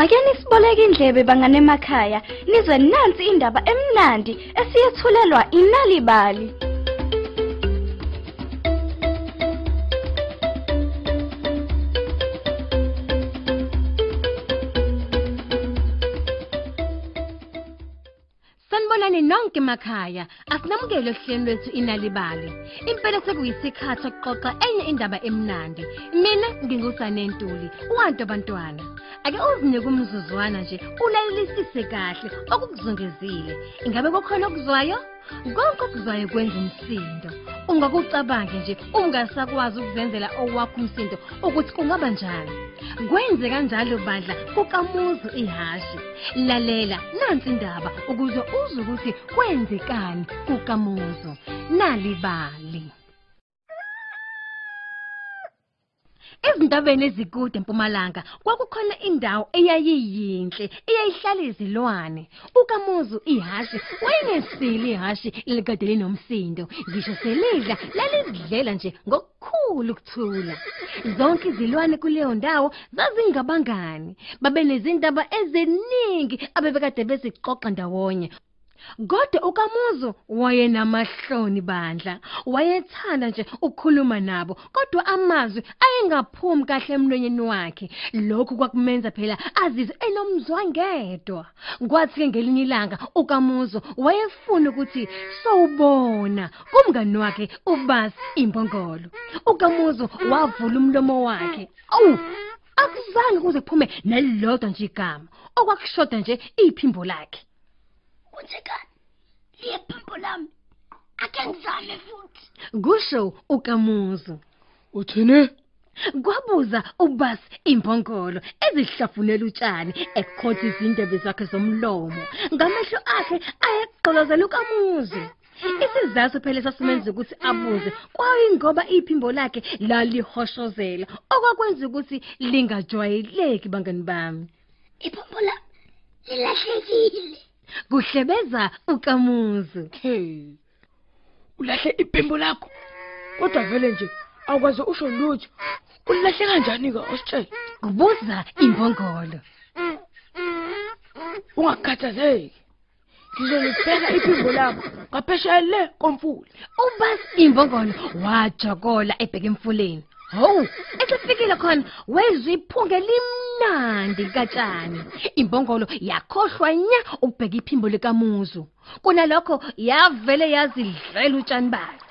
ake nisiboleke indlebe banganemakhaya nizwe nansi indaba emnandi esiyethulelwa inalibali. Sanibonani nonke emakhaya. Asinamukele ohlelweni lwethu inalibali. Impela sekuyisikhathi sokuxoxa enye indaba emnandi. Mina ngingusane Ntuli, uwantu abantwana. Ake uzinike umzuzwana nje ulalelisise kahle okukuzungezile. Ingabe kukhona okuzwayo? Konke okuzwayo kwenza umsindo. Ungakucabange nje ungasakwazi ukuzenzela owakho umsindo ukuthi kungaba njani. Kwenze kanjalo bandla kukamuzu ihashi. Lalela nansi indaba ukuze uzwe ukuthi kwenzekani kukamuzu. Nalibali. Ezintabeni ezikude empumalanga kwakukhona indawo eyayiyinhle eyayihlala izilwane. Ukamuzu ihashi wayenesili ihashi likade linomsindo ngisho selidla lalizidlela nje ngokukhulu ukuthula. Zonke izilwane kuleyo ndawo zazingabangani babenezindaba eziningi abebekade bezixoxa ndawonye. Kodwa ukamuzu wayenamahloni bandla wayethanda nje ukukhuluma nabo kodwa amazwi ayengaphumi kahle emlonyeni wakhe. Lokhu kwakumenza phela azizwe enomzwangedwa kwathi ke ngelinye ilanga ukamuzu wayefuna ukuthi sowubona kumngani wakhe ubasi imbongolo. ukamuzu wavula umlomo wakhe. Awu akuzange kuze kuphume nelodwa nje igama okwakushoda nje iphimbo lakhe. Kwenzekani? Liyephimbo lami. Ake ngizame futhi. kusho ukamuzu Uthini? kwabuza ubasi imbongolo ezihlafunela utshani ekhotha izindebe zakhe zomlomo ngamehlo akhe ayegqolozela ukamuzu isizathu phela sasimenza ukuthi abuze kwayingoba iphimbo lakhe lalihoshozela okwakwenza ukuthi lingajwayeleki bangani bami Iphimbo lami lilahlekile. Kuhlebeza ukamuzu Hey. Ulahle iphimbo lakho. Kodwa vele nje awukwazi usho lutho. Ulahle kanjani ke ositshela? kubuza imbongolo Ungakhathazeki. Ngizolibheka iphimbo lakho ngaphesheya le komfula. ubasi imbongolo wajokola ebheka emfuleni Hawu, esefikile khona wezwe iphunge limnandi katshani. Imbongolo yakhohlwa nya ukubheka iphimbo likamuzu. Kunalokho yavele yazidlela utshani bakhe.